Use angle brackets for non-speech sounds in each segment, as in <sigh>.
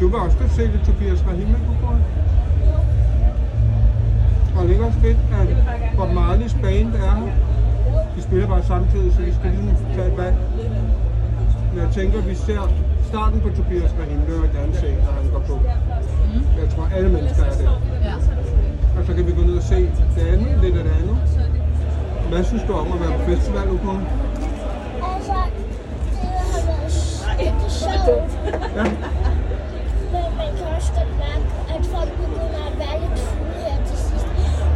Du vil også se det, Tobias Rahimel på bordet. Og det er ikke også fedt, at Bob Marleys band er her. De spiller bare samtidig, så vi skal lige tage et valg. Men jeg tænker, at vi ser starten på Tobias Rahimel, vil jeg gerne se, når han går på. Jeg tror, alle mennesker er der. Ja. Og så kan vi gå ned og se det andet, lidt af det andet. Hvad synes du om at være på festival, Ukon? Altså, det har været sjovt. Ja. Man kan også godt mærke, at folk begynder at være lidt fulde her til sidst.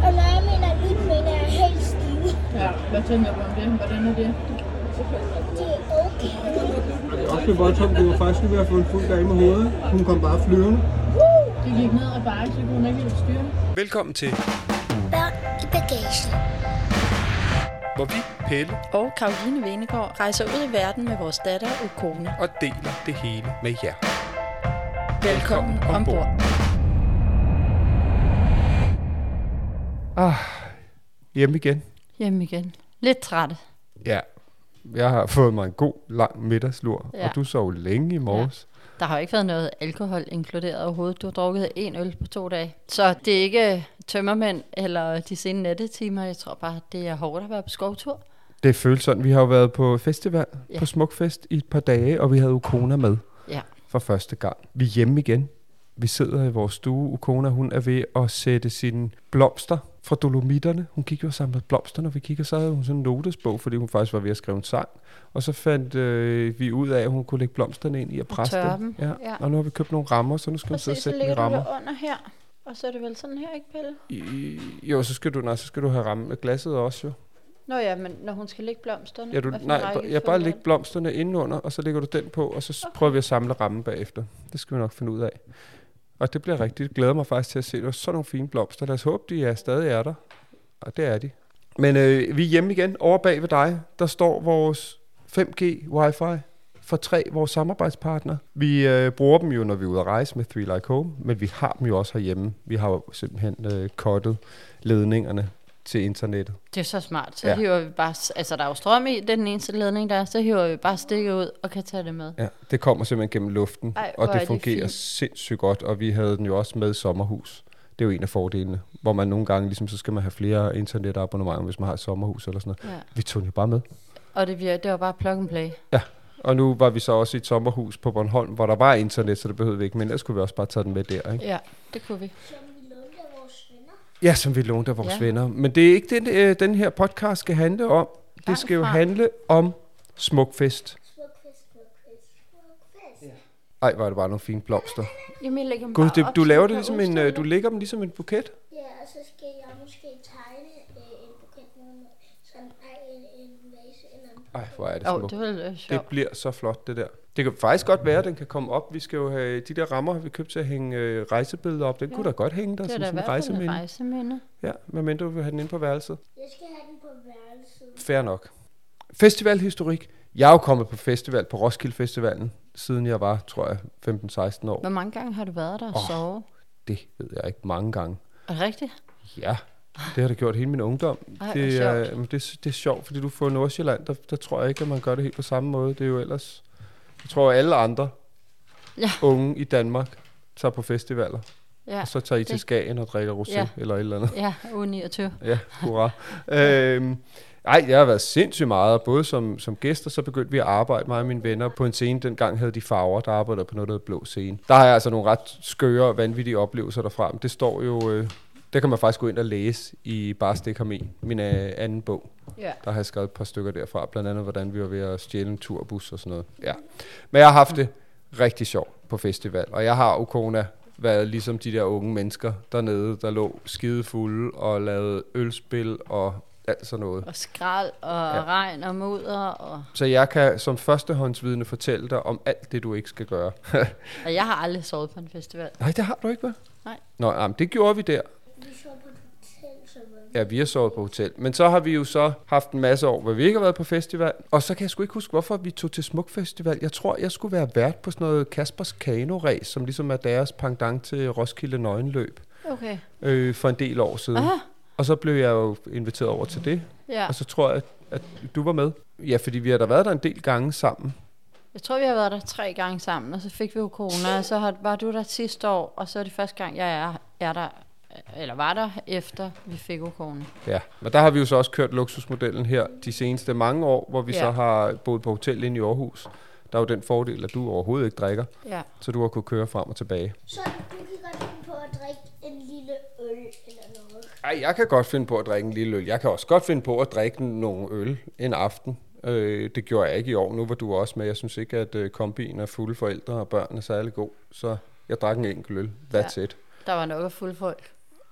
Og når jeg mener lidt, mener jeg helt stive. ja. Hvad tænker du om det? Hvordan er det? Det er okay. Det er også lidt voldsomt, du var faktisk lige ved at få en fuld dame i hovedet. Hun kom bare flyvende. De gik ned ad bakke, så kunne hun ikke helt styre. Velkommen til, Børn i bagagen. hvor vi, Pelle, og Karoline Venegård rejser ud i verden med vores datter og kone. og deler det hele med jer. Velkommen ombord. Ah, hjemme igen. Hjem igen. Lidt trætte. Ja, jeg har fået mig en god, lang middagslur, ja. Ja. og du sov længe i morges. Der har jo ikke været noget alkohol inkluderet overhovedet. Du har drukket en øl på to dage. Så det er ikke tømmermænd eller de sene nattetimer. Jeg tror bare, det er hårdt at være på skovtur. Det føles sådan, vi har jo været på festival, ja. Ja. på Smukfest i et par dage, og vi havde Ukona med Ja. For første gang. Vi er hjemme igen. Vi sidder i vores stue. Ukona, hun er ved at sætte sine blomster fra Dolomitterne. Hun gik jo og samlede blomster, når vi kiggede, så havde hun sådan en notesbog, fordi hun faktisk var ved at skrive en sang. Og så fandt øh, vi ud af, at hun kunne lægge blomsterne ind i og presse tørre dem. Ja. ja. Og nu har vi købt nogle rammer, så nu skal hun sidde og Præcis, så sætte nogle rammer. det under her. Og så er det vel sådan her, ikke Pelle? I, jo, så skal du, nej, så skal du have ramme med glasset også jo. Nå ja, men når hun skal lægge blomsterne. Ja, du, nej, jeg bare er lægge blomsterne indenunder, og så lægger du den på, og så okay. prøver vi at samle rammen bagefter. Det skal vi nok finde ud af. Og det bliver rigtigt. Jeg glæder mig faktisk til at se. Det var sådan nogle fine blomster. Lad os håbe, de er stadig er der. Og det er de. Men øh, vi er hjemme igen. Over bag ved dig, der står vores 5G wifi for tre vores samarbejdspartnere. Vi øh, bruger dem jo, når vi er ude at rejse med Three Like Home, men vi har dem jo også herhjemme. Vi har jo simpelthen øh, kottet ledningerne til internettet. Det er så smart. Så Ja. ja. hiver vi bare... Altså, der er jo strøm i, det er den eneste ledning, der er. Så hiver vi bare stikket ud og kan tage det med. Ja, det kommer simpelthen gennem luften, Ej, og det er det fungerer fint. sindssygt godt, og vi havde den jo også med sommerhus. Det er jo en af fordelene, hvor man nogle gange, ligesom, så skal man have flere internetabonnementer, hvis man har et sommerhus eller sådan noget. Ja. Vi tog den jo bare med. Og det, bliver, det var bare plug and play. Og nu var vi så også i et sommerhus på Bornholm, hvor der var internet, så det behøvede vi ikke, men ellers skulle vi også bare tage den med der, ikke? Ja, det kunne vi. Som vi lånte af vores venner. Ja, som vi lånte af vores Ja. venner. Men det er ikke det, øh, den her podcast skal handle om. Det Langt skal jo fra. handle om Smukfest. Smukfest, smukfest, smukfest. Ej, var det bare nogle fine blomster. Jamen, jeg lægger dem Gud, bare det, op, du så laver det ligesom en, øh, du dem. lægger dem ligesom en buket. Ja, og så skal jeg måske tegne øh, en buket med sådan ej, en, en vase eller en Ej, hvor er det smukt. det var lidt Det bliver så flot, det der. Det kan faktisk godt være, at den kan komme op. Vi skal jo have de der rammer, har vi købt til at hænge øh, rejsebilleder op. Den ja. kunne da godt hænge der Det er som sådan en rejseminde. rejseminde. Ja, medmindre du vil have den inde på værelset. Jeg skal have den på værelset. Fair nok. Festivalhistorik. Jeg er jo kommet på festival på Roskilde Festivalen, siden jeg var, tror jeg, 15-16 år. Hvor mange gange har du været der og Åh. sovet? Det ved jeg ikke mange gange. Er det rigtigt? Ja, det har det gjort hele min ungdom. Ej, det, er, sjovt. men det, det er sjovt, fordi du får Nordsjælland, der, der tror jeg ikke, at man gør det helt på samme måde. Det er jo ellers... Jeg tror, at alle andre Ja. unge i Danmark tager på festivaler. Ja. Og så tager I til Skagen og drikker rosé Ja. eller et eller andet. Ja, uge 29. Ja, hurra. øhm, ej, jeg har været sindssygt meget, både som, som gæst, og så begyndte vi at arbejde, mig og mine venner, på en scene. Dengang havde de farver, der arbejdede på noget, der Blå Scene. Der har jeg altså nogle ret skøre og vanvittige oplevelser derfra. Men det står jo, øh, det kan man faktisk gå ind og læse i Bare Stik ham i, min øh, anden bog. Ja. Der har jeg skrevet et par stykker derfra, blandt andet, hvordan vi var ved at stjæle en turbus og sådan noget. Ja. Men jeg har haft det rigtig sjovt på festival, og jeg har Okona været ligesom de der unge mennesker dernede, der lå skidefulde og lavede ølspil og alt sådan noget. Og skrald, og ja. regn, og mudder, og... Så jeg kan som førstehåndsvidne fortælle dig om alt det, du ikke skal gøre. <laughs> og jeg har aldrig sovet på en festival. Nej, det har du ikke, hvad? Nej. Nå, jamen, det gjorde vi der. Vi så på hotel, så Ja, vi har sovet på hotel. Men så har vi jo så haft en masse år, hvor vi ikke har været på festival. Og så kan jeg sgu ikke huske, hvorfor vi tog til Smuk Festival. Jeg tror, jeg skulle være vært på sådan noget Kaspers kano som ligesom er deres pendant til Roskilde Nøgenløb Okay. øh, for en del år siden. Aha. Og så blev jeg jo inviteret over til det. Ja. Og så tror jeg, at, at du var med. Ja, fordi vi har da været der en del gange sammen. Jeg tror, vi har været der tre gange sammen, og så fik vi jo corona, og så har, var du der sidste år, og så er det første gang, jeg er, er der, eller var der, efter vi fik jo corona. Ja, men der har vi jo så også kørt luksusmodellen her de seneste mange år, hvor vi Ja. ja. så har boet på hotel inde i Aarhus. Der er jo den fordel, at du overhovedet ikke drikker, Ja. så du har kunnet køre frem og tilbage. Så du kan godt finde på at drikke en lille øl eller noget. Ej, jeg kan godt finde på at drikke en lille øl. Jeg kan også godt finde på at drikke nogle øl en aften. Øh, det gjorde jeg ikke i år. Nu var du også med. Jeg synes ikke, at øh, kombinen af fulde forældre og børn er særlig god. Så jeg drak en enkelt øl. That's Ja. it. Der var nok af fulde folk.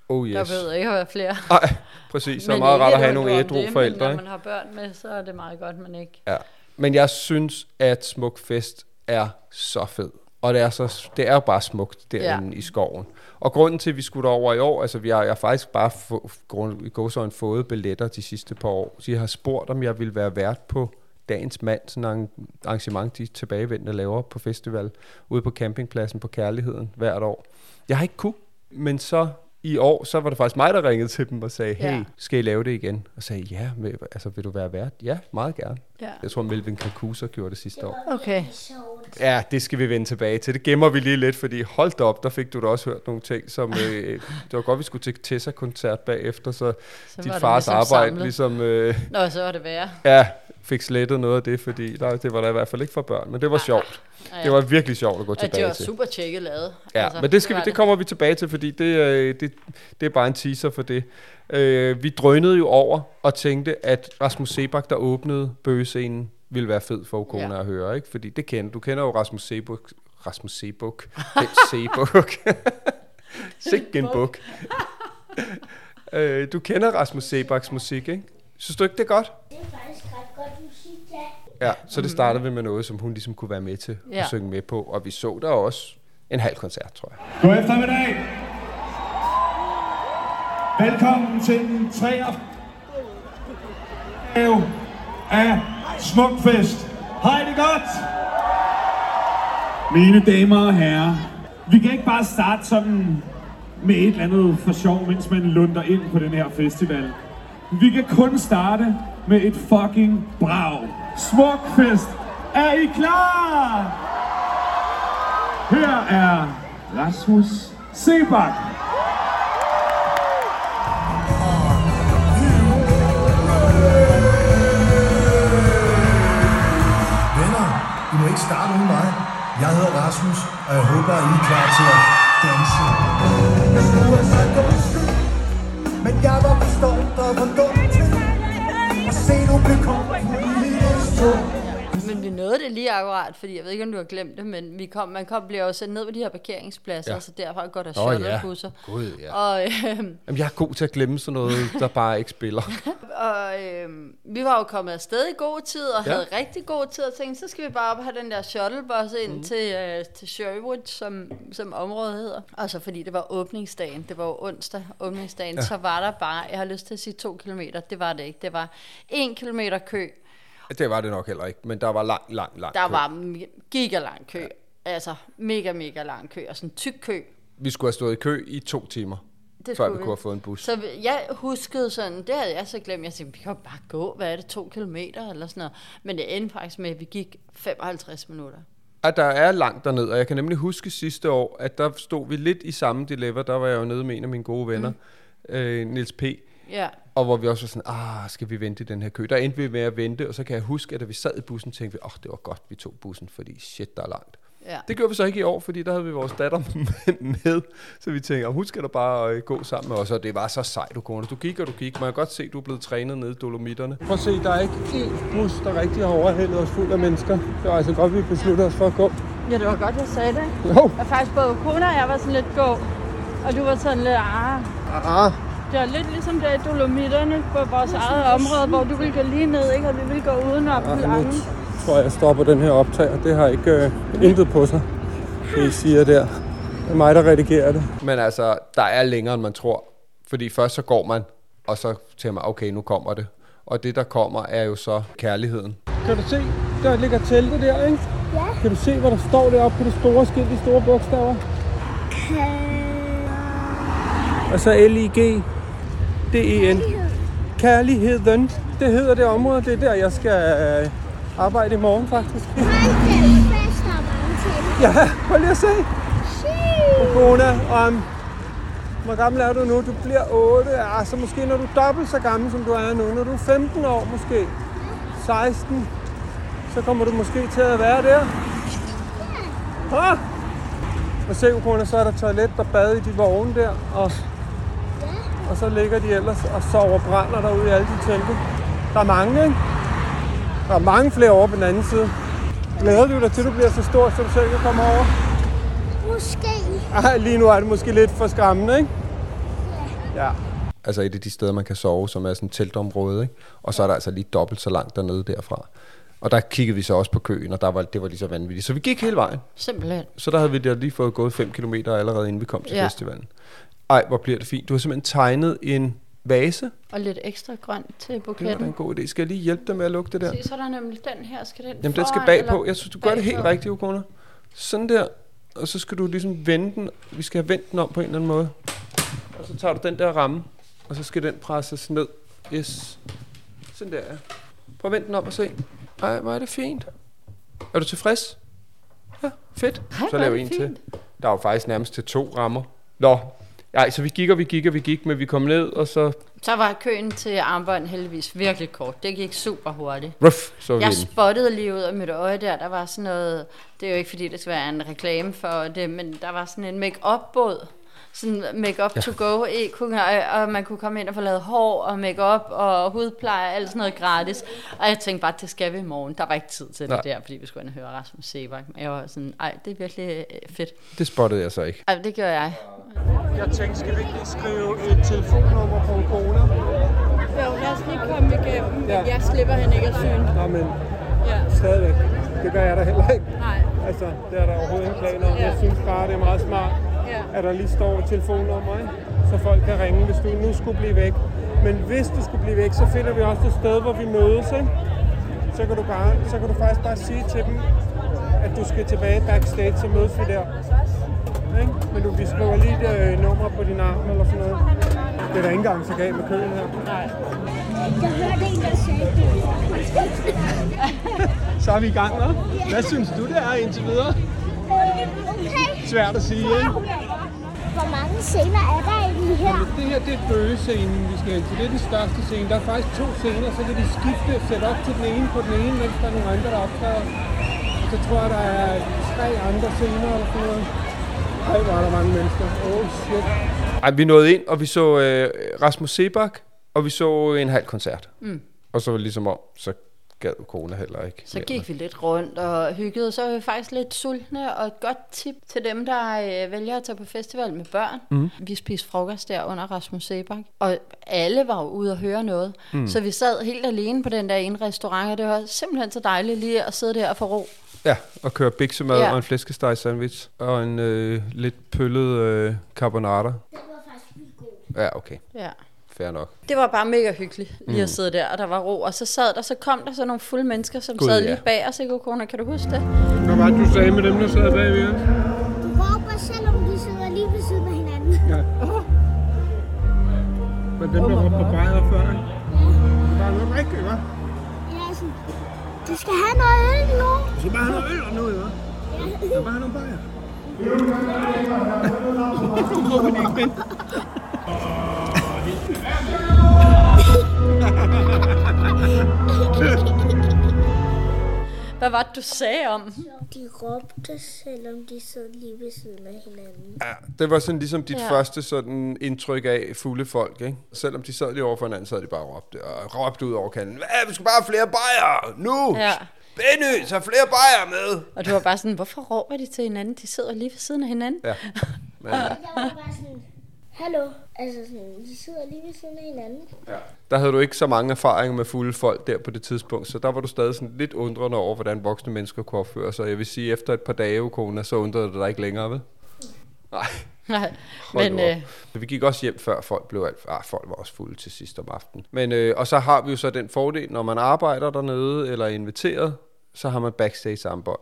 Oh Yes. Der behøver ikke at være flere. Nej, præcis. Så er Men meget rart at have nogle ædru det, forældre. Men når man har børn med, så er det meget godt, man ikke... Ja. Men jeg synes, at Smuk Fest er så fed. Og det er, så, det er bare smukt derinde ja. i skoven. Og grunden til, at vi skulle over i år, altså vi har, jeg har faktisk bare få, grund, i gåsøjne fået billetter de sidste par år. Så jeg har spurgt, om jeg ville være vært på Dagens Mand, sådan en arrangement, de tilbagevendende laver på festival, ude på campingpladsen på Kærligheden hvert år. Jeg har ikke kunne, men så i år, så var det faktisk mig, der ringede til dem og sagde, hey, Ja. skal I lave det igen? Og sagde, ja, vil, altså vil du være vært? Ja, meget gerne. Ja. Jeg tror, Melvin Kalkusa gjorde det sidste år. Okay. Ja, det skal vi vende tilbage til. Det gemmer vi lige lidt, fordi hold da op, der fik du da også hørt nogle ting, som... Øh, det var godt, vi skulle til Tessa-koncert bagefter, så, Så dit var det fars ligesom arbejde samlet. ligesom... Øh, Nå, så var det værre. ja, fik slettet noget af det, fordi der, det var der i hvert fald ikke for børn, men det var sjovt. Ja, Det var virkelig sjovt at gå ja, det tilbage var til. super tjekket lavet. Ja, altså, men det, skal var vi, det kommer vi tilbage til, fordi det, øh, det, det er bare en teaser for det. Øh, vi drønede jo over og tænkte, at Rasmus Sebak, der åbnede bøgescenen, ville være fed for Ukona Ja. at høre, ikke? Fordi det kender du. kender jo Rasmus Sebuk. Rasmus Sebuk. Den Sebuk. <laughs> Sikke en buk. øh, du kender Rasmus Sebaks musik, ikke? Synes du ikke, det er godt? Det er faktisk ret godt musik, ja. Ja, så det startede vi med noget, som hun ligesom kunne være med til Ja. at synge med på. Og vi så der også en halv koncert, tror jeg. God eftermiddag. Velkommen til den 3. af Smukfest. Hej det godt. Mine damer og herrer, vi kan ikke bare starte sådan med et eller andet for sjov, mens man lunder ind på den her festival. Vi kan kun starte med et fucking brag. Smukfest, er I klar? Her er Rasmus Sebak. I må starte uden mig. Jeg hedder Rasmus, og jeg håber, at I er klar til at danse. Jeg skulle have sagt undskyld, men jeg var for stolt og for dum til at se, du blev kommet på en lille stund. Men vi nåede det lige akkurat, fordi jeg ved ikke, om du har glemt det, men vi kom, man kom, bliver jo sendt ned ved de her parkeringspladser, ja. Ja. så derfra går der ja. shuttlebusser. Gud, ja. Og, øh, Jamen, jeg er god til at glemme sådan noget, der bare ikke spiller. <laughs> og øh, vi var jo kommet afsted i god tid, og Ja. ja. havde rigtig god tid, og tænkte, så skal vi bare op og have den der shuttlebus ind mm. til, øh, til Sherwood, som, som området hedder. Og så fordi det var åbningsdagen, det var jo onsdag, åbningsdagen, ja. så var der bare, jeg har lyst til at sige to kilometer, det var det ikke, det var en kilometer kø, Det var det nok heller ikke, men der var lang, lang, lang der kø. var giga lang kø, ja. altså mega, mega lang kø, og sådan en tyk kø. Vi skulle have stået i kø i to timer, Det før vi kunne have fået en bus. Så jeg huskede sådan, det havde jeg så glemt, jeg tænkte, vi kan jo bare gå, hvad er det, to kilometer eller sådan noget. Men det endte faktisk med, at vi gik 55 minutter. At der er langt derned, og jeg kan nemlig huske sidste år, at der stod vi lidt i samme dilemma. Der var jeg jo nede med en af mine gode venner, mm. øh, Niels P., Ja, og hvor vi også var sådan, ah, skal vi vente i den her kø? Der endte vi med at vente, og så kan jeg huske, at da vi sad i bussen, tænkte vi, åh, oh, det var godt, vi tog bussen, fordi shit, der er langt. ja. Det gjorde vi så ikke i år, fordi der havde vi vores datter <laughs> med, så vi tænkte, "Åh, hun skal da bare øh, gå sammen med os, og det var så sejt, du kone. Du gik og du gik, man kan godt se, du er blevet trænet nede i Dolomitterne. Prøv at se, der er ikke én bus, der rigtig har overhældet os fuld af mennesker. Det var altså godt, vi besluttede os for at gå. ja, det var godt, jeg sagde det. Jo, Og faktisk både kone og jeg var sådan lidt gå, og du var sådan lidt, ah, ah, Det er lidt ligesom der i Dolomitterne på vores eget område, hvor du vil gå lige ned, ikke? og vi vil gå udenom Ja, lange. tror jeg, jeg stopper den her optag, og det har ikke øh, intet på sig, det I siger der. Det er mig, der redigerer det. Men altså, der er længere, end man tror. Fordi først så går man, og så tænker man, okay, nu kommer det. Og det, der kommer, er jo så kærligheden. Kan du se, der ligger teltet der, ikke? Ja. Kan du se, hvad der står deroppe på det store skilt, de store bogstaver? Og så L-I-G, D-E-N. Kærligheden. Det hedder det område. Det er der, jeg skal øh, arbejde i morgen, faktisk. Ja, prøv lige at se. Okona, om hvor gammel er du nu? Du bliver 8. Ja, så måske når du er dobbelt så gammel, som du er nu. Når du er 15 år måske. 16. Så kommer du måske til at være der. Ah! Og se, Okona, så er der toilet og bad i de vogne der. Og, og så ligger de ellers og sover brænder derude i alle de telte. Der er mange, ikke? Der er mange flere over på den anden side. Glæder du dig til, du bliver så stor, så du selv kan komme over? Måske. Ej, lige nu er det måske lidt for skræmmende, ikke? Ja. Altså et af de steder, man kan sove, som er sådan et teltområde, ikke? Og så er der altså lige dobbelt så langt dernede derfra. Og der kiggede vi så også på køen, og der var, det var lige så vanvittigt. Så vi gik hele vejen. Simpelthen. Så der havde vi da lige fået gået 5 km allerede inden vi kom til Ja. festivalen. Ej, hvor bliver det fint. Du har simpelthen tegnet en vase. Og lidt ekstra grønt til Det var da buketten. en god idé. Skal jeg lige hjælpe dig med at lukke det der? Se, så er der nemlig den her. Skal den Jamen, den skal bagpå. Jeg synes, du gør det helt rigtigt, Okona. Sådan der. Og så skal du ligesom vende den. Vi skal have vendt den om på en eller anden måde. Og så tager du den der ramme. Og så skal den presses ned. Yes. Sådan der, ja. Prøv at vende den om og se. Ej, hvor er det fint. Er du tilfreds? Ja, fedt. Ej, så er laver det en til. fint. Der er jo faktisk nærmest til to rammer. Nå. Ej, så vi gik og vi gik og vi gik, men vi kom ned, og så... Så var køen til armbånd heldigvis virkelig kort. Det gik super hurtigt. Ruff, så Jeg inde. spottede lige ud af mit øje der. Der var sådan noget... Det er jo ikke fordi, det skal være en reklame for det, men der var sådan en make-up-båd. Sådan make-up Ja. to go e og, man kunne komme ind og få lavet hår og make-up og hudpleje og alt sådan noget gratis. Og jeg tænkte bare, det skal vi i morgen. Der var ikke tid til Nej. det der, fordi vi skulle ind og høre Rasmus Sebak. Men jeg var sådan, ej, det er virkelig øh, fedt. Det spottede jeg så ikke. Ej, det gør jeg. Jeg tænkte, skal vi ikke skrive et telefonnummer på Kona? Jo, lad os lige komme igennem, men Ja. jeg slipper hende ikke af syn. Nå, men Ja. stadigvæk. Det gør jeg da heller ikke. Nej. Altså, det er der overhovedet ingen planer om. Ja. Jeg synes bare, det er meget smart, Ja. at der lige står et telefonnummer, ikke? så folk kan ringe, hvis du nu skulle blive væk. Men hvis du skulle blive væk, så finder vi også et sted, hvor vi mødes. Ikke? Så, kan du bare, så kan du faktisk bare sige til dem, at du skal tilbage backstage, så mødes vi der. Ikke? Men du, vi skriver lige et øh, nummer på din arm eller sådan noget. Det er da ikke engang så galt med køen her. Nej. Jeg hørte en, der sagde det. <laughs> Så er vi i gang, hva'? Hvad synes du, det er indtil videre? Svært at sige, ikke? Hvor mange scener er der egentlig her? Jamen, det her det er bøgescenen, vi skal ind til. Det er den største scene. Der er faktisk to scener, så kan de skifte og sætte op til den ene på den ene, mens der er nogle andre, der optræder. Så tror jeg, der er tre andre scener eller sådan noget. Ej, hvor er der mange mennesker. Oh shit. Ej, vi nåede ind, og vi så øh, Rasmus Sebak, og vi så en halv koncert. Mm. Og så ligesom om, så gad corona heller ikke. Så mere. gik vi lidt rundt og hyggede, så var vi faktisk lidt sultne, og et godt tip til dem, der øh, vælger at tage på festival med børn. Mhm. Vi spiste frokost der under Rasmus Sebak, og alle var jo ude og høre noget. Mm. Så vi sad helt alene på den der ene restaurant, og det var simpelthen så dejligt lige at sidde der og få ro. Ja, og køre biksemad Ja. og en flæskesteg sandwich, og en øh, lidt pøllet øh, carbonara. Ja, okay. Ja. Fair nok. Det var bare mega hyggeligt lige Mm. at sidde der, og der var ro. Og så sad der, så kom der så nogle fulde mennesker, som Gud, sad ja. lige bag os, ikke, Kona? Kan du huske det? Hvad var det, du sagde med dem, der sad bagved os? Du råber, selvom de sidder lige ved siden af hinanden. Ja. Men dem, der var på bajer før, ikke? Det var noget rigtigt, hva'? Jeg er sådan, du skal have noget øl nu. Du skal bare have noget øl og noget, hva'? Du skal bare have nogle bajer. <laughs> Nu råber de igen. Hvad var det, du sagde om? De råbte, selvom de sad lige ved siden af hinanden. Ja, det var sådan ligesom dit Ja. ja. første sådan indtryk af fulde folk, ikke? Selvom de sad lige over for hinanden, så havde de bare råbt, og råbt ud over kanten. Hvad, vi skal bare have flere bajer nu! Ja. Benny, så flere bajer med! Og du var bare sådan, hvorfor råber de til hinanden? De sidder lige ved siden af hinanden. Ja. <laughs> Men, Jeg var bare sådan, hallo. Altså sådan, de sidder lige ved siden af hinanden. Ja. Der havde du ikke så mange erfaringer med fulde folk der på det tidspunkt, så der var du stadig sådan lidt undrende over, hvordan voksne mennesker kunne opføre sig. Jeg vil sige, efter et par dage, kone, så undrede det dig ikke længere, vel? Nej. Nej, <laughs> Hold men øh, vi gik også hjem før folk blev alt... Ah, folk var også fulde til sidst om aftenen. Men, øh, og så har vi jo så den fordel, når man arbejder dernede eller er inviteret, så har man backstage armbånd.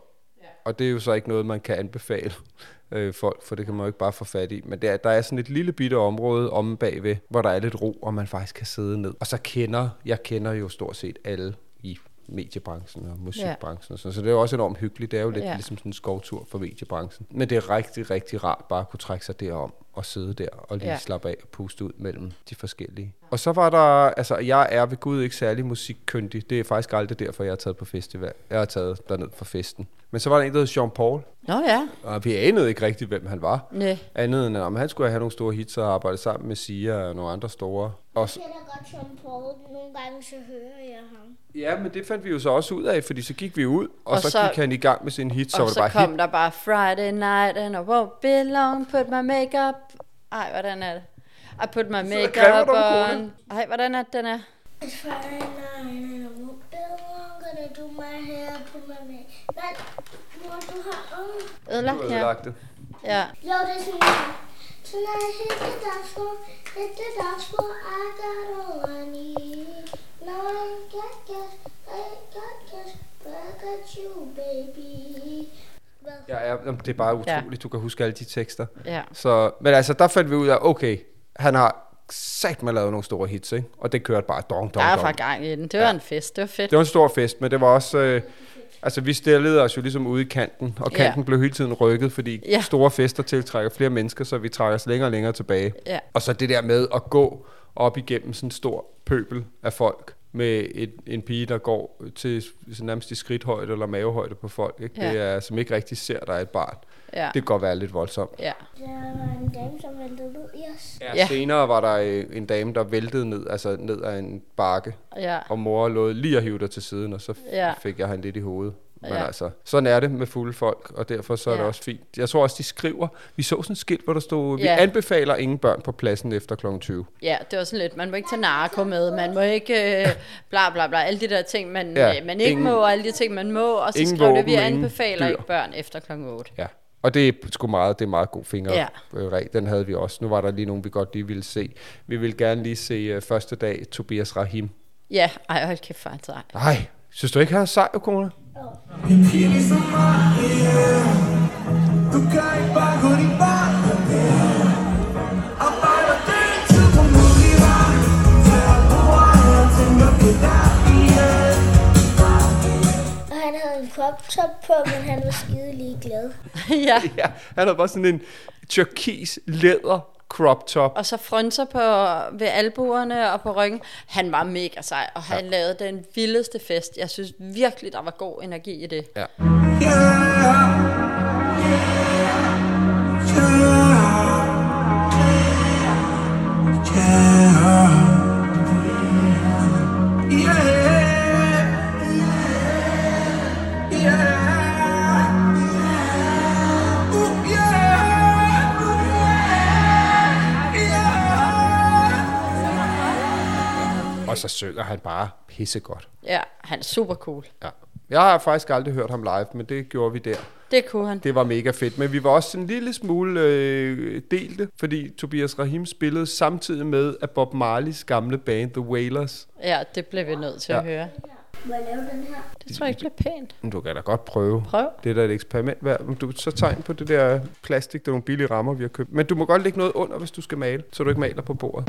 Og det er jo så ikke noget, man kan anbefale <laughs> øh, folk, for det kan man jo ikke bare få fat i. Men der, der er sådan et lille bitte område omme bagved, hvor der er lidt ro, og man faktisk kan sidde ned. Og så kender, jeg kender jo stort set alle i mediebranchen og musikbranchen. Ja. Så, så det er jo også enormt hyggeligt. Det er jo lidt. Ja. ligesom sådan en skovtur for mediebranchen. Men det er rigtig, rigtig rart bare at kunne trække sig derom og sidde der og lige ja. Slappe af og puste ud mellem de forskellige. Og så var der, altså jeg er ved Gud ikke særlig musikkyndig. Det er faktisk aldrig derfor, jeg har taget på festival. Jeg har taget derned for festen. Men så var der en, der hed Jean Paul, nå ja, og vi anede ikke rigtigt, hvem han var. nej. Andet end, om han skulle have nogle store hits og arbejde sammen med Sia og nogle andre store. Og så, Jeg kender godt John Paul. Nogle gange så hører jeg ham. ja, men det fandt vi jo så også ud af, fordi så gik vi ud, og, og så, så- gik han i gang med sin hit, så var og det så bare kom hit. der bare Friday night and I won't be long, put my makeup. Ej, hvordan er det? I put my makeup on. Ej, hvordan er det, den er? It's Friday night and I won't be long. Gonna do my hair, put my makeup. Nej, mor, du har... Oh. Ødelagt, Du har ødelagt det. Ja. Jo, det er sådan her. Tonight hit the dance floor, hit the dance floor. I got all I need. Now I got cash, I got cash, but I got you, baby. Ja, ja, det er bare utroligt, du kan huske alle de tekster. Ja. Så, men altså, der fandt vi ud af, okay, han har sagt med lavet nogle store hits, ikke? Og det kørte bare dong, Der dong, er dong. fra gang i den. Det var Ja. en fest. Det var fedt. Det var en stor fest, men det var også... Øh, altså, vi stillede os jo ligesom ude i kanten, og Ja. kanten blev hele tiden rykket, fordi Ja. store fester tiltrækker flere mennesker, så vi trækker os længere og længere tilbage. Ja. Og så det der med at gå op igennem sådan en stor pøbel af folk, med et, en pige, der går til sådan nærmest i skridthøjde eller mavehøjde på folk, ikke? Ja. Det er, som ikke rigtig ser, der er et barn. Ja. Det kan godt være lidt voldsomt. Ja. Der var en dame, som væltede ud i os. Ja. Ja. Senere var der øh, en dame, der væltede ned, altså ned ad en bakke, Ja. og mor lå lige at hive dig til siden, og så Ja. fik jeg hende lidt i hovedet. Men Ja. altså, sådan er det med fulde folk, og derfor så er det Ja. også fint. Jeg tror også, de skriver, vi så sådan et skilt, hvor der stod, vi Ja. anbefaler ingen børn på pladsen efter kl. 20. Ja, det var sådan lidt, man må ikke tage narko med, man må ikke øh, bla bla bla, alle de der ting, man, Ja, ja, man ikke ingen- må, og alle de ting, man må, og så ingen skrev det, vi anbefaler ikke børn efter kl. 8. Ja. Og det er sgu meget, det er meget god finger. Ja. Øh, Den havde vi også. Nu var der lige nogen, vi godt lige ville se. Vi ville gerne lige se uh, første dag Tobias Rahim. Ja, ej, hold kæft, for sej. Nej, synes du ikke, han er sej, kone? En pige ligesom mig, yeah. Du kan ikke bare gå din vej Arbejder på mulighed Tager på vej og tænker på dig, yeah. Og han havde en crop top på, men han var skide ligeglad. <laughs> ja, Ja, han havde bare sådan en turkis læder crop top. og så frynser på, ved albuerne og på ryggen. Han var mega sej, og han ja. lavede den vildeste fest. Jeg synes virkelig, der var god energi i det. Ja. Og så synger han bare pissegodt. Ja, han er super cool. Ja. Jeg har faktisk aldrig hørt ham live, men det gjorde vi der. Det kunne han. Det var mega fedt, men vi var også en lille smule øh, delte, fordi Tobias Rahim spillede samtidig med at Bob Marleys gamle band The Wailers. Ja, det blev vi nødt til Ja. at høre. Må jeg lave den her? Det tror jeg ikke bliver pænt. Du kan da godt prøve. Prøv. Det er da et eksperiment værd. Du så tegn på det der plastik, der er nogle billige rammer, vi har købt. Men du må godt lægge noget under, hvis du skal male, så du ikke maler på bordet.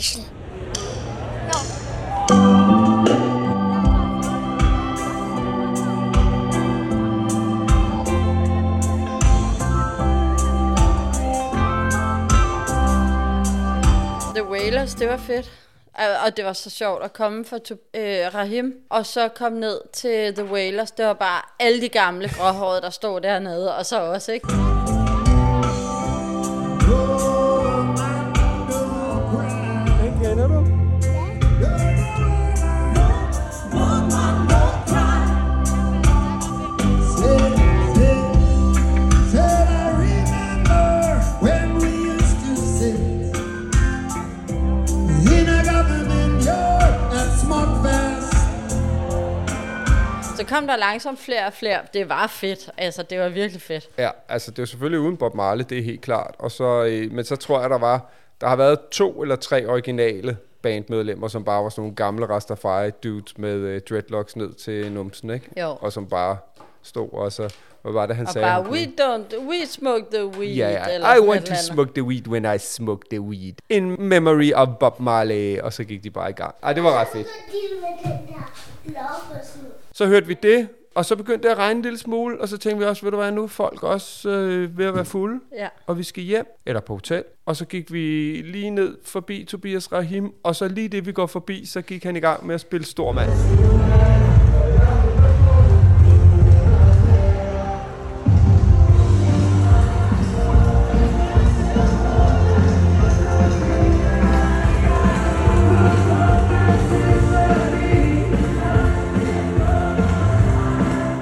i. The Wailers, det var fedt. Og- Og det var så sjovt at komme fra øh, Rahim, og så komme ned til The Wailers. Det var bare alle de gamle gråhårede, der stod dernede, og så også, ikke? Kom der langsomt flere og flere. Det var fedt. Altså, det var virkelig fedt. Ja, altså det er jo selvfølgelig uden Bob Marley, det er helt klart. Og så, øh, men så tror jeg, der var, der har været to eller tre originale bandmedlemmer, som bare var sådan nogle gamle Rastafari dudes med øh, dreadlocks ned til numsen, ikke? Jo. Og som bare stod og så, hvad var det, han Og sagde? bare, we don't, we smoke the weed. Ja, ja. eller I want to andet. smoke the weed when I smoke the weed. In memory of Bob Marley. Og så gik de bare i gang. Ej, det var ret fedt. Deal med den der love og sådan noget. Så hørte vi det, og så begyndte det at regne en lille smule, og så tænkte vi også, ved du hvad, nu er folk også øh, ved at være fulde, Ja. og vi skal hjem, eller på hotel. Og så gik vi lige ned forbi Tobias Rahim, og så lige det, vi går forbi, så gik han i gang med at spille stormand.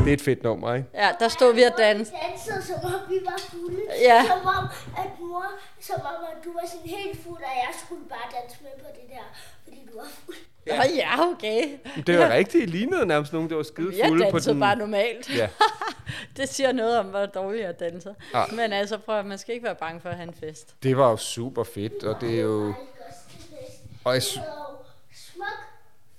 Det er et fedt nummer, ikke? Ja, der stod vi og dansede. dansede, som om vi var fulde. Ja. Som om, at mor, som om, at du var sådan helt fuld, og jeg skulle bare danse med på det der, fordi du var fuld. Ja, ja okay. Det var rigtigt. I lignede nærmest nogen, der var skide Jeg fulde på dansede den. bare normalt. Ja. <laughs> det siger noget om, hvor dårligt jeg danser. Ja. Men altså, prøv at man skal ikke være bange for at have en fest. Det var jo super fedt, og det er jo... Og jeg, Smuk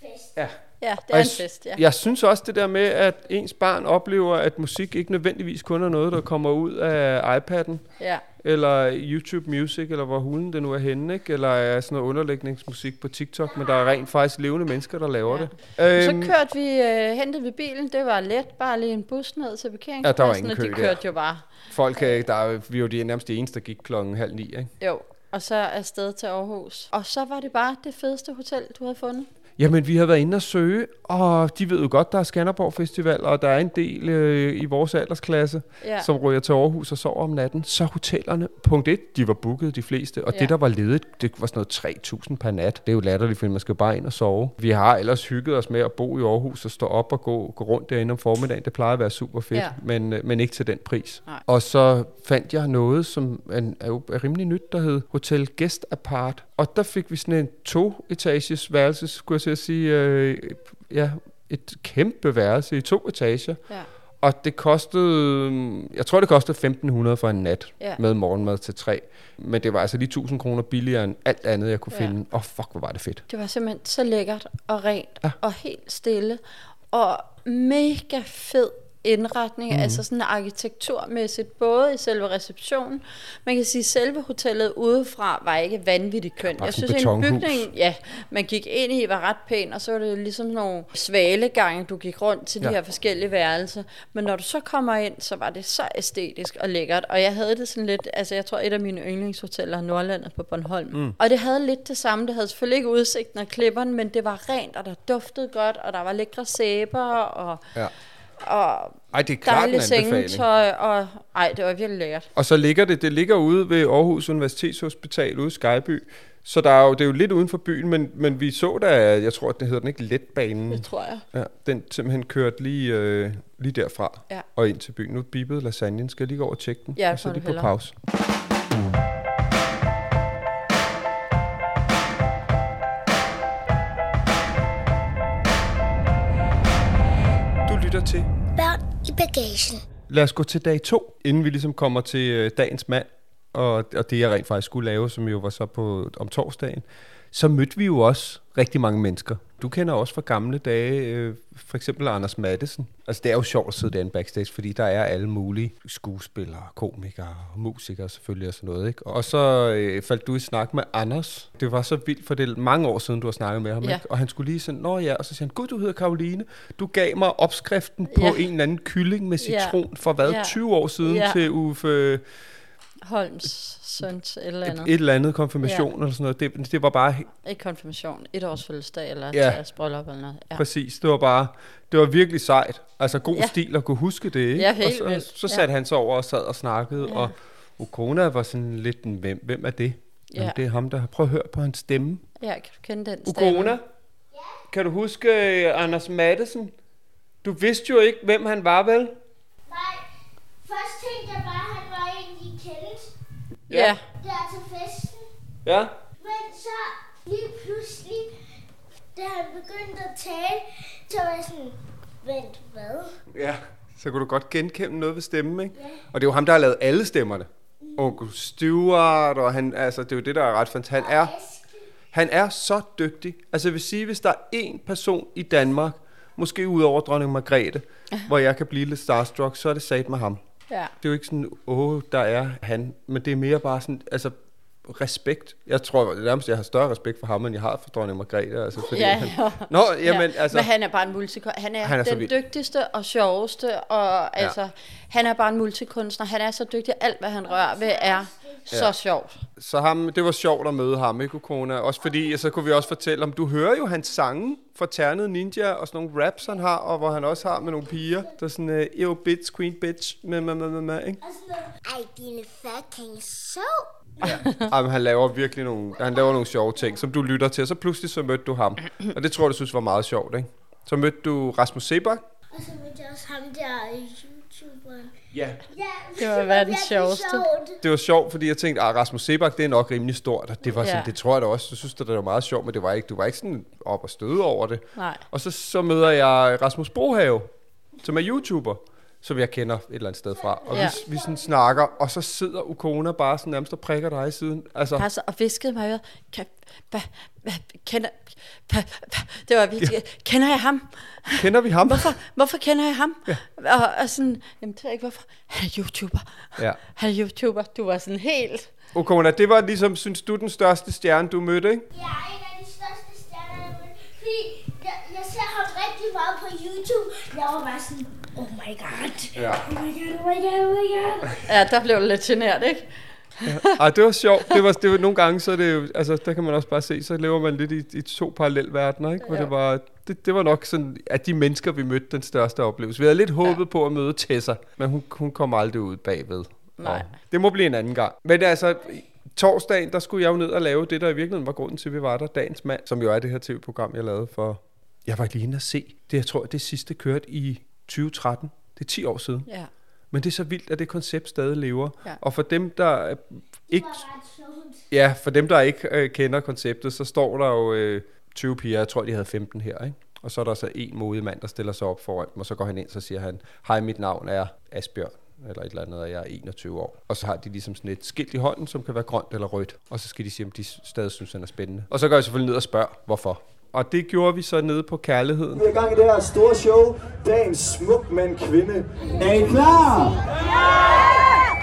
fest. ja. Ja, det Og er jeg en fest, ja. Jeg synes også det der med, at ens barn oplever, at musik ikke nødvendigvis kun er noget, der kommer ud af iPad'en, Ja. eller YouTube Music, eller hvor hulen det nu er henne, ikke? eller er sådan noget underlægningsmusik på TikTok, men der er rent faktisk levende mennesker, der laver Ja. det. Så Øhm, kørte vi, øh, hentede vi bilen, det var let, bare lige en bus ned til parkeringspladsen, ingen og kø de der. kørte jo bare. Folk, øh, der er, vi er jo de, nærmest de eneste, der gik klokken halv ni, ikke? Jo, og så afsted til Aarhus. Og så var det bare det fedeste hotel, du havde fundet. Jamen, vi har været inde og søge, og de ved jo godt, der er Skanderborg Festival, og der er en del øh, i vores aldersklasse, Ja. som ryger til Aarhus og sover om natten. Så hotellerne, punkt 1, de var booket de fleste, og Ja. det, der var ledigt, det var sådan noget 3.000 per nat. Det er jo latterligt, fordi man skal bare ind og sove. Vi har ellers hygget os med at bo i Aarhus og stå op og gå, gå rundt derinde om formiddagen. Det plejer at være super fedt, Ja. men, øh, men ikke til den pris. Nej. Og så fandt jeg noget, som er, er er rimelig nyt, der hed Hotel Guest Apart. Og der fik vi sådan en to-etages værelse, skulle jeg til at sige. Øh, ja, et kæmpe værelse i to etager. Ja. Og det kostede, jeg tror det kostede 1500 for en nat Ja. med morgenmad til tre. Men det var altså lige 1000 kroner billigere end alt andet, jeg kunne Ja. finde. Og fuck, hvor var det fedt. Det var simpelthen så lækkert og rent Ja. og helt stille. Og mega fed indretning, mm. altså sådan arkitekturmæssigt, både i selve receptionen. Man kan sige, at selve hotellet udefra var ikke vanvittigt kønt. Jeg synes, en bygning, ja, man gik ind i, var ret pæn, og så var det ligesom nogle svalegange, du gik rundt til de Ja. her forskellige værelser. Men når du så kommer ind, så var det så æstetisk og lækkert. Og jeg havde det sådan lidt, altså jeg tror, et af mine yndlingshoteller er Nordlandet på Bornholm. Mm. Og det havde lidt det samme. Det havde selvfølgelig ikke udsigten af klipperne, men det var rent, og der duftede godt, og der var lækre sæber, og, Ja. Og Ej, det er klart en sengetøj, og ej, det var virkelig lækkert. Og så ligger det, det ligger ude ved Aarhus Universitetshospital ude i Skyby. Så der er jo, det er jo lidt uden for byen, men, men vi så der, jeg tror, det hedder den ikke Letbanen. Det tror jeg. Ja, den simpelthen kørte lige, øh, lige derfra Ja. og ind til byen. Nu bippede lasagnen. Skal jeg lige gå over og tjekke den? Ja, og så lige du på hellere. pause. Special. Lad os gå til dag to, inden vi ligesom kommer til øh, dagens mand, og, og det jeg rent faktisk skulle lave, som jo var så på om torsdagen. Så mødte vi jo også rigtig mange mennesker. Du kender også fra gamle dage, øh, for eksempel Anders Mattesen. Altså det er jo sjovt at sidde derinde backstage, fordi der er alle mulige skuespillere, komikere, musikere selvfølgelig og sådan noget. Ikke? Og så øh, faldt du i snak med Anders. Det var så vildt, for det er mange år siden, du har snakket med ham. Ja. Ikke? Og han skulle lige sådan, nå ja, og så siger han, gud, du hedder Karoline. Du gav mig opskriften på Ja. en eller anden kylling med Ja. citron for hvad, Ja. 20 år siden Ja. til Uffe... Holms søns et eller andet. Et eller andet konfirmation ja. eller sådan noget. Det, det var bare Ikke konfirmation, et års fødselsdag eller Ja. ja. bryllup eller noget. Ja. Præcis, det var bare, det var virkelig sejt. Altså god ja. Ja. stil at kunne huske det, ikke? Ja, helt og så, vildt. så Ja. satte han sig over og sad og snakkede, ja. Ja. og Ukona var sådan lidt en, hvem, hvem er det? Ja. Jamen, det er ham, der har prøvet at høre på hans stemme. ja, kan du kende den stemme? Ukona, kan du huske uh, Anders Mattesen? Du vidste jo ikke, hvem han var, vel? Nej, først tænkte jeg bare, at han var en, de kendte Ja. der til festen. Ja. Men så lige pludselig, da han begyndte at tale, så var jeg sådan, vent, hvad? Ja, så kunne du godt genkende noget ved stemmen, ikke? Ja. Og det er jo ham, der har lavet alle stemmerne. Onkel Stewart, og han, altså, det er jo det, der er ret fantastisk. Han er, han er så dygtig. Altså, jeg vil sige, hvis der er én person i Danmark, måske ud over dronning Margrethe, hvor jeg kan blive lidt starstruck, så er det sat med ham. Ja. Det er jo ikke sådan, åh, der er han, men det er mere bare sådan, altså, respekt. Jeg tror det nærmest, jeg har større respekt for ham, end jeg har for dronning Margrethe. Altså, fordi Ja, han, ja. <laughs> Nå, jamen, ja. altså... Men han er bare en multikunstner. Han er, Han er den dygtigste og sjoveste, og altså, han er bare en multikunstner. Han er så dygtig, alt hvad han rører ved er så Ja. sjovt. Så ham, det var sjovt at møde ham, ikke, Ukona? Også fordi, så kunne vi også fortælle om, du hører jo hans sange fra Ternet Ninja, og sådan nogle raps, han har, og hvor han også har med nogle piger, der er sådan, uh, bitch, queen, bitch, med, med, med, med, med, ikke? Og sådan noget, dine fucking så. Jamen, han laver virkelig nogle, han laver nogle sjove ting, som du lytter til, og så pludselig så mødte du ham. Og det tror jeg, du synes var meget sjovt, ikke? Så mødte du Rasmus Sebak. Og så mødte jeg også ham der YouTuberen. Ja. Ja, Det var verdens sjoveste. sjovt. Det var sjovt, fordi jeg tænkte, at Rasmus Sebak, det er nok rimelig stort. Og det var sådan, Ja. det tror jeg da også. Jeg synes, det var meget sjovt, men det var ikke, du var ikke sådan op og støde over det. Nej. Og så, så møder jeg Rasmus Brohave, som er YouTuber, som jeg kender et eller andet sted fra. Og ja. Ja. vi, vi sådan snakker, og så sidder Ukona bare sådan nærmest og prikker dig i siden. Altså, Bare så, og viskede mig øret, kan, kender, det var virkelig, ja. kender jeg ham? kender vi ham? Hvorfor, hvorfor kender jeg ham? Ja. Og, og sådan, jamen det er ikke hvorfor. Han er YouTuber. Ja. Han er YouTuber. Du var sådan helt... Ukona, det var ligesom, synes du, den største stjerne, du mødte, ikke? Jeg er en af de største stjerner, jeg mødte. Fordi jeg, jeg ser ham rigtig meget på YouTube. Jeg var bare sådan, oh my god. Ja. Oh my god, oh my god, oh my god. Ja, der blev lidt genert, ikke? Ej, det var sjovt. Det var, det var nogle gange, så er det jo, altså, der kan man også bare se, så lever man lidt i, i to parallelverdener, ikke? Hvor Ja. det var, det, det var nok sådan, at de mennesker, vi mødte, den største oplevelse. Vi havde lidt håbet ja. på at møde Tessa, men hun, hun kom aldrig ud bagved. Nej. Og det må blive en anden gang. Men altså, torsdagen, der skulle jeg jo ned og lave det, der i virkeligheden var grunden til, at vi var der. Dagens mand, som jo er det her tv-program, jeg lavede for... Jeg var lige inde og se. Det, jeg tror, det sidste kørte i 2013. Det er 10 år siden. Ja. Men det er så vildt, at det koncept stadig lever. Ja. Og for dem, der øh, ikke... Ja, for dem, der ikke øh, kender konceptet, så står der jo øh, 20 piger. Jeg tror, de havde 15 her, ikke? Og så er der så en modig mand, der stiller sig op foran dem, og så går han ind, så siger han, hej, mit navn er Asbjørn, eller et eller andet, og jeg er 21 år. Og så har de ligesom sådan et skilt i hånden, som kan være grønt eller rødt. Og så skal de sige, om de stadig synes, han er spændende. Og så går jeg selvfølgelig ned og spørger, hvorfor. Og det gjorde vi så nede på kærligheden. Vi er i gang i det her store show. Dagens smuk mand kvinde. Er I klar?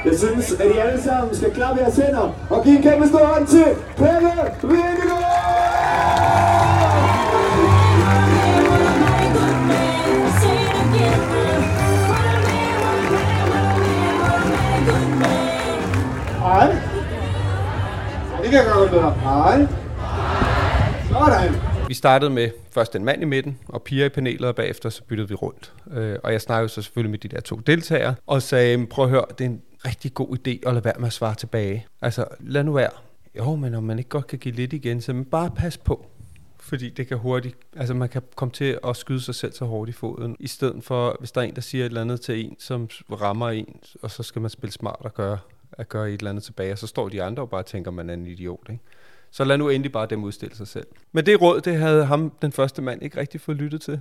Jeg synes, at I alle sammen skal klappe jeres hænder og give en kæmpe stor hånd til Pelle Vingegaard! Hej. Det kan jeg lidt bedre. Hej. Sådan. Vi startede med først en mand i midten, og piger i panelet, og bagefter så byttede vi rundt. Øh, og jeg snakkede så selvfølgelig med de der to deltagere, og sagde, prøv at høre, det er en rigtig god idé at lade være med at svare tilbage. Altså, lad nu være. Jo, men om man ikke godt kan give lidt igen, så men bare pas på. Fordi det kan hurtigt, altså man kan komme til at skyde sig selv så hårdt i foden, i stedet for, hvis der er en, der siger et eller andet til en, som rammer en, og så skal man spille smart og gøre, at gøre et eller andet tilbage, og så står de andre og bare tænker, man er en idiot, ikke? Så lad nu endelig bare dem udstille sig selv. Men det råd, det havde ham, den første mand, ikke rigtig fået lyttet til.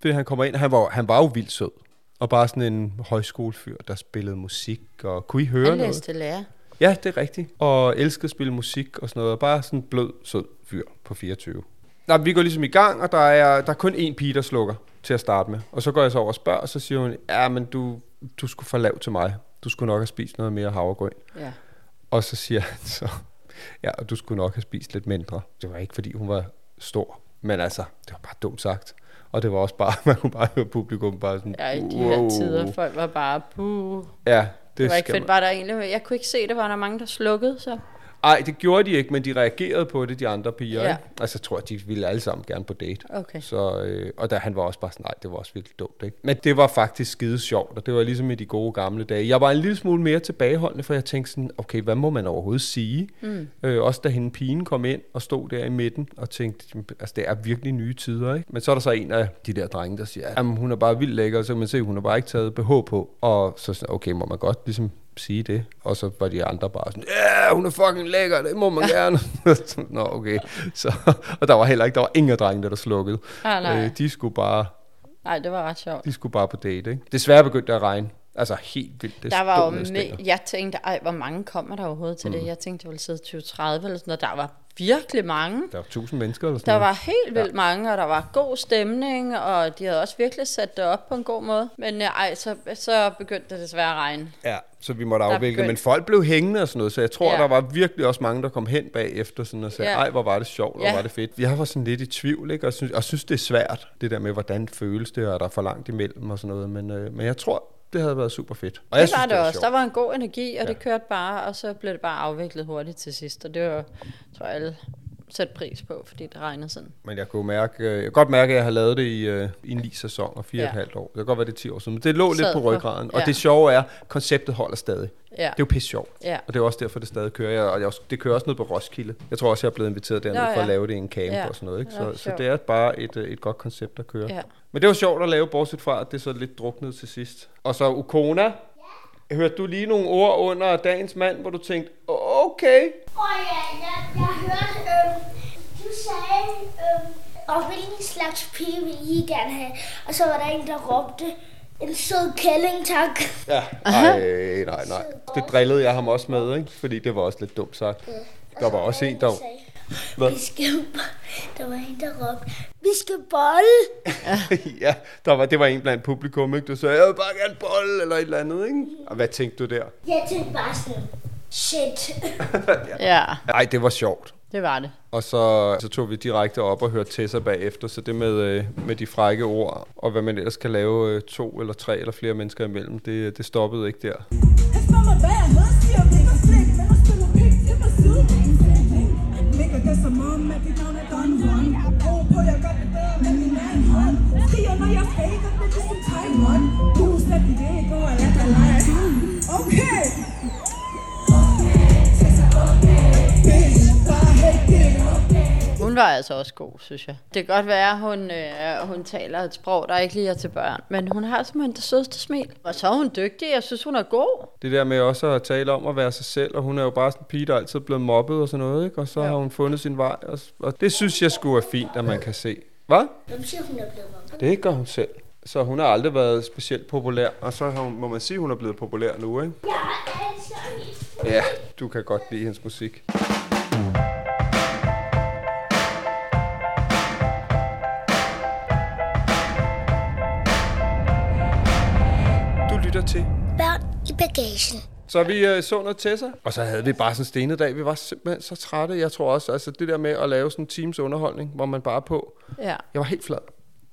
Fordi han kommer ind, han var, han var jo vildt sød. Og bare sådan en højskolefyr, der spillede musik, og kunne I høre Han noget? læste lærer. Ja, det er rigtigt. Og elskede at spille musik og sådan noget. Bare sådan en blød, sød fyr på 24. Nå, vi går ligesom i gang, og der er, der er kun én pige, der slukker til at starte med. Og så går jeg så over og spørger, og så siger hun, ja, men du, du skulle for lav til mig. Du skulle nok have spist noget mere havregryn. Ja. Og så siger han så, ja, og du skulle nok have spist lidt mindre. Det var ikke, fordi hun var stor, men altså, det var bare dumt sagt. Og det var også bare, <laughs> man kunne bare høre publikum bare sådan, Ja, i de her tider, folk var bare, puh. Ja, det, Det var ikke fedt, man- var der egentlig, jeg kunne ikke se, der var der mange, der slukkede, så. Ej, det gjorde de ikke, men de reagerede på det, de andre piger. Ja. Ikke? Altså, jeg tror, de ville alle sammen gerne på date. Okay. Så, øh, og der, han var også bare sådan, nej, det var også virkelig dumt. Ikke? Men det var faktisk skide sjovt, og det var ligesom i de gode gamle dage. Jeg var en lille smule mere tilbageholdende, for jeg tænkte sådan, okay, hvad må man overhovedet sige? Mm. Øh, også da hende pigen kom ind og stod der i midten og tænkte, altså det er virkelig nye tider. Ikke? Men så er der så en af de der drenge, der siger, jamen hun er bare vildt lækker, og så kan man se, hun har bare ikke taget BH på. Og så sådan, okay, må man godt ligesom sige det? Og så var de andre bare sådan, ja, hun er fucking lækker, det må man gerne. <laughs> Nå, okay. Så, og der var heller ikke, der var ingen af drengene, der slukkede. Ah, nej. Øh, de skulle bare, Nej, det var ret sjovt. de skulle bare på date. Ikke? Desværre begyndte det at regne. Altså helt vildt. Det der var jo med, jeg tænkte, ej, hvor mange kommer der overhovedet til mm. det? Jeg tænkte, det ville sidde 20-30 eller sådan noget. Der var virkelig mange. Der var tusind mennesker eller sådan Der noget. var helt vildt mange, og der var god stemning, og de havde også virkelig sat det op på en god måde. Men ja, ej, så, så begyndte det desværre at regne. Ja, så vi måtte afvikle. begyndte- Men folk blev hængende og sådan noget, så jeg tror, Ja. ja. der var virkelig også mange, der kom hen bagefter sådan og sagde, Ja. ej, hvor var det sjovt, hvor Ja. var det fedt. Jeg var sådan lidt i tvivl, ikke? Og synes, og synes, det er svært, det der med, hvordan føles det, og der er for langt imellem og sådan noget. Men, øh, men jeg tror, det havde været super fedt. Og jeg det synes, var det, også. sjovt. Der var en god energi, og Ja. det kørte bare, og så blev det bare afviklet hurtigt til sidst. Og det var, tror jeg, alle sætte pris på, fordi det regnede sådan. Men jeg kunne mærke, øh, jeg kan godt mærke, at jeg har lavet det i, øh, i en ni sæson og fire Ja. og et halvt år. Det kan godt være, det er 10 år siden, men det lå lidt Sad på på- ryggraden. Og ja. det sjove er, konceptet holder stadig. Ja. Det er jo pisse sjovt. Ja. Og det er også derfor, det stadig kører. Jeg, og jeg, også- det kører også ned på Roskilde. Jeg tror også, jeg er blevet inviteret derned Nå, for at ja. lave det i en camp Ja. og sådan noget. Ikke? Ja, Så, så sjovt. det er bare et, øh, et godt koncept, der kører. Ja. Men det var sjovt at lave, bortset fra, at det så lidt druknede til sidst. Og så Ukona. Hørte du lige nogle ord under dagens mand, hvor du tænkte, okay. Åh ja, jeg, jeg hørte, øhm, du sagde, øhm, og hvilken slags pige vil I gerne have? Og så var der en, der råbte, en sød kælling, tak. Ja, ej, nej, nej. Det drillede jeg ham også med, ikke? Fordi det var også lidt dumt sagt. Der var også en, der... Hvad? Vi skal, der var en, der råbte, vi skal bolle. <laughs> ja, der var, det var en blandt publikum, ikke? Du sagde, jeg vil bare gerne bolle, eller et eller andet, ikke? Og hvad tænkte du der? Jeg tænkte bare sådan, shit. <laughs> Ja, Nej, det var sjovt. det var det. Og så, så tog vi direkte op og hørte Tessa bagefter, så det med, øh, med de frække ord, og hvad man ellers kan lave øh, to eller tre eller flere mennesker imellem, det, det stoppede ikke der. Okay. Hun var altså også god, synes jeg. Det kan godt være, at hun, øh, hun taler et sprog, der ikke lige er til børn. Men hun har simpelthen det sødeste smil. Og så er hun dygtig. Jeg synes, hun er god. Det der med også at tale om at være sig selv, og hun er jo bare sådan en pige, der altid er blevet mobbet og sådan noget, ikke? Og så Ja. har hun fundet sin vej, og, og det synes jeg skulle er fint, at man kan se. Hvad? Hvem siger, hun er blevet mobbet? Det gør hun selv. Så hun har aldrig været specielt populær, og så har hun, må man sige, at hun er blevet populær nu, ikke? Ja, du kan godt lide hendes musik. Bagagen. Så vi øh, så noget Tessa, og så havde vi bare sådan en stenet dag. Vi var simpelthen så trætte. Jeg tror også, altså det der med at lave sådan en teams underholdning, hvor man bare er på. Ja. Jeg var helt flad.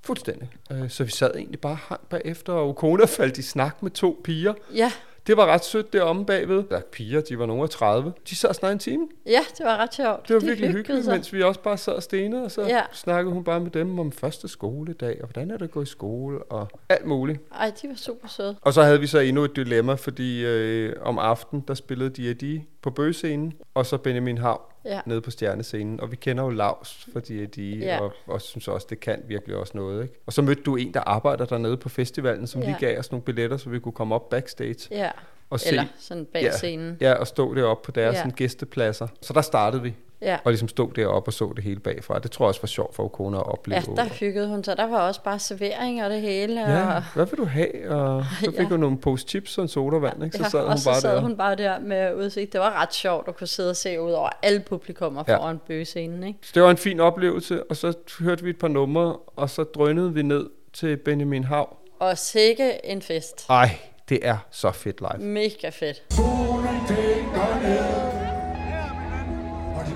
Fuldstændig. Øh, så vi sad egentlig bare hang bagefter, og Ukona faldt i snak med to piger. Ja, Det var ret sødt deromme bagved. Der er piger, de var nogle af 30. De sad og snakkede en time. ja det var ret sjovt. Det var De virkelig hyggeligt, sig. mens vi også bare sad og stenede, og så Ja. snakkede hun bare med dem om første skoledag, og hvordan er det at gå i skole, og alt muligt. Ej, de var super søde. Og så havde vi så endnu et dilemma, fordi øh, om aftenen, der spillede D&D på bøgescenen, og så Benjamin Hav Ja. nede på stjernescenen. Og vi kender jo Lars for D&D, Ja. og, og synes også, det kan virkelig også noget. Ikke? Og så mødte du en, der arbejder dernede på festivalen, som Ja. lige gav os nogle billetter, så vi kunne komme op backstage. Ja. Og Eller sådan bag ja, scenen. Ja, og stå deroppe på deres Ja. ja. gæstepladser. Så der startede vi. Ja. Og ligesom stod deroppe og så det hele bagfra. Det tror jeg også var sjovt for Okona at opleve. Ja, der hyggede hun sig. Der var også bare servering og det hele. Ja, og, hvad vil du have? Og så <laughs> fik Ja. hun nogle pose chips og en sodavand, ikke? Så ja, sad og hun så bare sad der. hun bare der med udsigt. Det var ret sjovt at kunne sidde og se ud over alle publikummer Ja. foran bøgescenen, ikke? Så det var en fin oplevelse, og så hørte vi et par numre, og så drønede vi ned til Benjamin Hav. Og sikke en fest. Ej, det er så fedt live. Mega fedt. Solen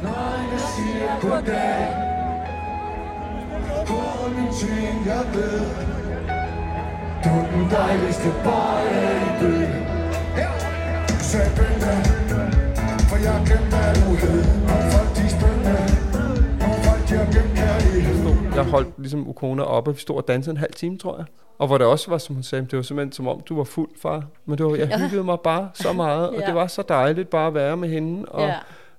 Og øjne siger goddag På min ting jeg ved Du er den dejligste boy i byen Sag bønne For jeg kan hvad du hed Og folk de spændende Og folk de har gemt kærlighed Jeg holdt ligesom Ukona oppe, vi stod og dansede en halv time, tror jeg. Og hvor det også var, som hun sagde, det var simpelthen som om, du var fuld, far. Men det var, jeg hyggede mig bare så meget, og Ja. det var så dejligt bare at være med hende, og Ja.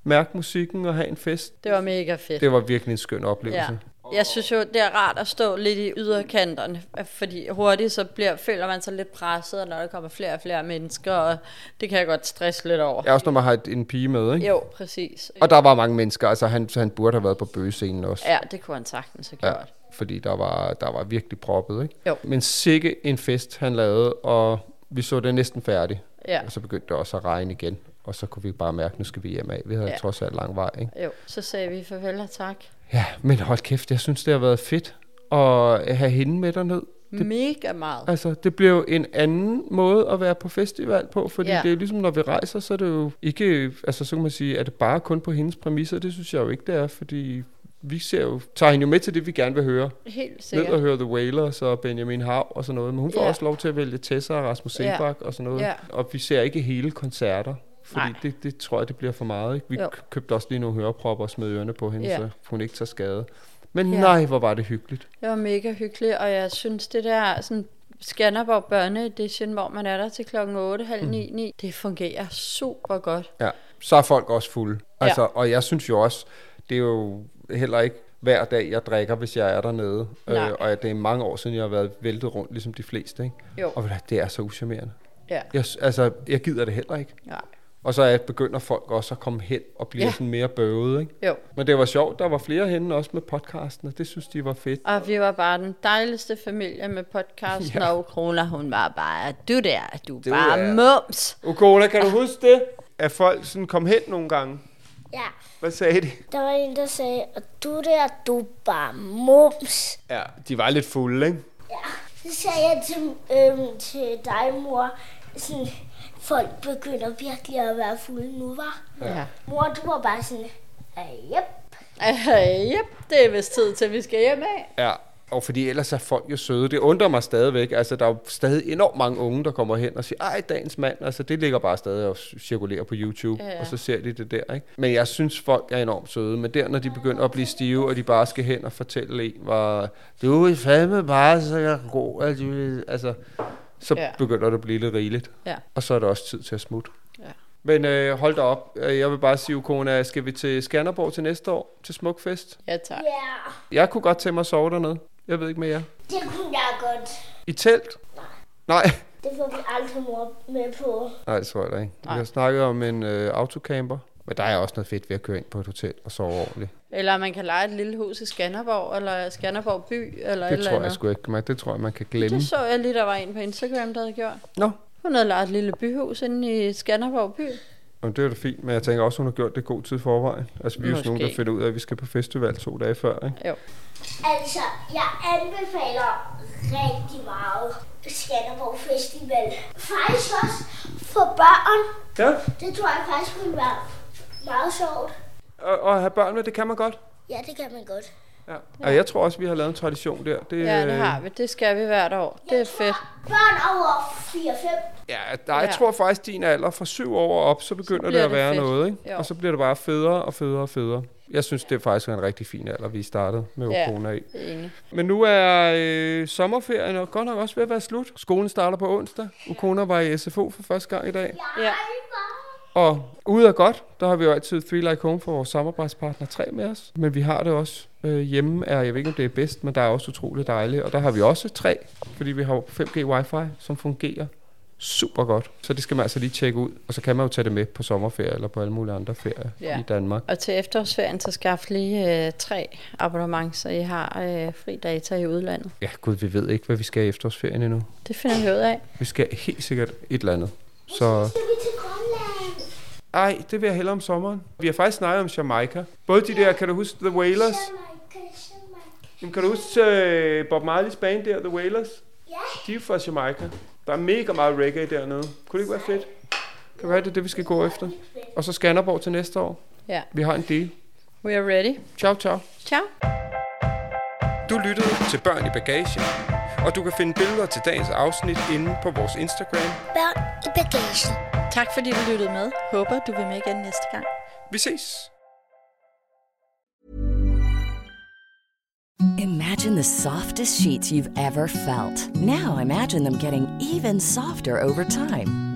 Mærke musikken og have en fest. Det var mega fedt. Det var virkelig en skøn oplevelse. Ja. Jeg synes jo, det er rart at stå lidt i yderkanterne, fordi hurtigt så bliver, føler man sig lidt presset, når der kommer flere og flere mennesker, og det kan jeg godt stresse lidt over. Ja, også når man har et, en pige med, ikke? Jo, præcis. Og der var mange mennesker, altså han, han burde have været på bøgescenen også. Ja, det kunne han sagtens have Ja, gjort. fordi der var, der var virkelig proppet, ikke? Jo. Men sikke en fest, han lavede, og vi så det næsten færdigt. Ja. Og så begyndte det også at regne igen, og så kunne vi bare mærke, at nu skal vi hjem af. Vi havde Ja. ja. trods alt lang vej, ikke? Jo, så sagde vi farvel og tak. Ja, men hold kæft, jeg synes, det har været fedt at have hende med derned. Det, Mega meget. Altså, det blev jo en anden måde at være på festival på, fordi Ja. ja. det er ligesom, når vi rejser, så er det jo ikke, altså så kan man sige, er det bare kun på hendes præmisser? Det synes jeg jo ikke, det er, fordi vi ser jo, tager hende jo med til det, vi gerne vil høre. Helt Ned sikkert. og høre The Wailers og Benjamin Hav og sådan noget, men hun får Ja. også lov til at vælge Tessa og Rasmus Ja. Sebak og sådan noget. Ja. Og vi ser ikke hele koncerter, fordi Nej. det, det tror jeg, det bliver for meget. Ikke? Vi Jo. købte også lige nogle hørepropper og smed ørerne på hende, Ja. så hun ikke tager skade. Men Ja. nej, hvor var det hyggeligt. Det var mega hyggeligt, og jeg synes, det der sådan Skanderborg Børneedition, hvor man er der til klokken 8, halv Mm. 9, 9, det fungerer super godt. Ja, så er folk også fulde. Ja. Altså, Og jeg synes jo også, det er jo heller ikke hver dag, jeg drikker, hvis jeg er dernede. Nej. Øh, og det er mange år siden, jeg har været væltet rundt, ligesom de fleste. Ikke? Jo. Og det er så uschammerende. Ja. Jeg, altså, jeg gider det heller ikke. Nej. Og så er, begynder folk også at komme hen og blive Ja. ja. sådan mere bøvet. Ikke? Jo. Men det var sjovt, der var flere henne også med podcasten, og det synes de var fedt. Og vi var bare den dejligste familie med podcasten, Ja. <laughs> ja. og Krona, hun var bare, du der, du er Du bare er- mums. Ukona, kan du huske det? At folk sådan kom hen nogle gange. Ja, Hvad sagde de? der var en, der sagde, og du der, du bare mums. Ja, de var lidt fulde, ikke? Så sagde jeg til, øhm, til dig, mor, sådan, folk begynder virkelig at være fulde nu, var. Ja. Mor, du var bare sådan, "Ah, yep. Yep, det er vist tid til, vi skal hjem af. Ja, og fordi ellers er folk jo søde. Det undrer mig stadigvæk. Altså, der er jo stadig enormt mange unge, der kommer hen og siger, ej, dagens mand. Altså, det ligger bare stadig og cirkulerer på YouTube, Ja, og så ser de det der, ikke? Men jeg synes, folk er enormt søde. Men der, når de begynder at blive stive, og de bare skal hen og fortælle en, hvor du er fandme bare så god, at du... vil-" Altså, så Ja. begynder det at blive lidt rigeligt. Ja. Og så er det også tid til at smutte. Ja. Men øh, hold da op. Øh, Jeg vil bare sige, Ukona, skal vi til Skanderborg til næste år? Til Smukfest? Ja, tak. Ja, Jeg kunne godt tænke mig at sove dernede. Jeg ved ikke med jer. det kunne jeg godt. I telt? Nej. Det får vi aldrig mor med på. Nej, det tror jeg da ikke. Vi Nej. har snakket om en øh, autocamper. Men der er også noget fedt ved at køre ind på et hotel og sove ordentligt. Eller man kan lege et lille hus i Skanderborg, eller Skanderborg by, eller et Det eller tror jeg andet. sgu ikke. Man, det tror jeg, man kan glemme. Det så jeg lige, der var en på Instagram, der havde gjort. Nå, Hun havde lejet et lille byhus inde i Skanderborg by. og det er da fint. Men jeg tænker også, hun har gjort det god tid forvejen. Altså, vi er jo nogen, der finder ud af, at vi skal på festival to dage før. Ikke? Jo. Altså, jeg anbefaler rigtig meget Skanderborg Festival. Faktisk også for børn. Ja, Det tror jeg faktisk kunne være meget sjovt. Og, og have børn med, det kan man godt. Ja, det kan man godt. Ja. Og jeg tror også, vi har lavet en tradition der. Det, Ja, det har vi. Det skal vi hvert år. Det er fedt. Børn over 4-5. Ja, der, jeg Ja. tror faktisk, din alder fra syv år op, så begynder det bliver at det være fedt. noget. Ikke? Jo. Og så bliver det bare federe og federe og federe. Jeg synes, det er faktisk en rigtig fin alder, vi startede med Ja. I. Det enig. Men nu er øh, sommerferien og godt nok også ved at være slut. Skolen starter på onsdag. Ukona var i SFO for første gang i dag. Ja. Og ude er godt, der har vi jo altid Three Like Home for vores samarbejdspartner 3 med os. Men vi har det også øh, hjemme, er, jeg ved ikke om det er bedst, men der er også utroligt dejligt. Og der har vi også 3, fordi vi har 5G wifi, som fungerer super godt. Så det skal man altså lige tjekke ud. Og så kan man jo tage det med på sommerferie eller på alle mulige andre ferier Ja. i Danmark. Og til efterårsferien, så skaff lige øh, tre abonnement, så I har øh, fri data i udlandet. Ja, gud, vi ved ikke, hvad vi skal i efterårsferien endnu. Det finder vi ud af. Vi skal helt sikkert et eller andet. Så Skal vi til Grønland? Ej, det vil jeg hellere om sommeren. Vi har faktisk snakket om Jamaica. Både de der, kan du huske The Wailers? Jamen, kan du huske uh, Bob Marleys band der, The Wailers? Ja. De er fra Jamaica. Der er mega meget reggae dernede. Kunne det ikke være fedt? Kan være, det er det, vi skal gå efter? Og så Skanderborg til næste år. Ja. Vi har en deal. We are ready. Ciao, ciao. Ciao. Du lyttede til Børn i Bagage, og du kan finde billeder til dagens afsnit inde på vores Instagram. Børn i bagagen. Tak fordi du lyttede med. Håber du vil med igen næste gang. Vi ses! Imagine the softest sheets you've ever felt. Now imagine them getting even softer over time.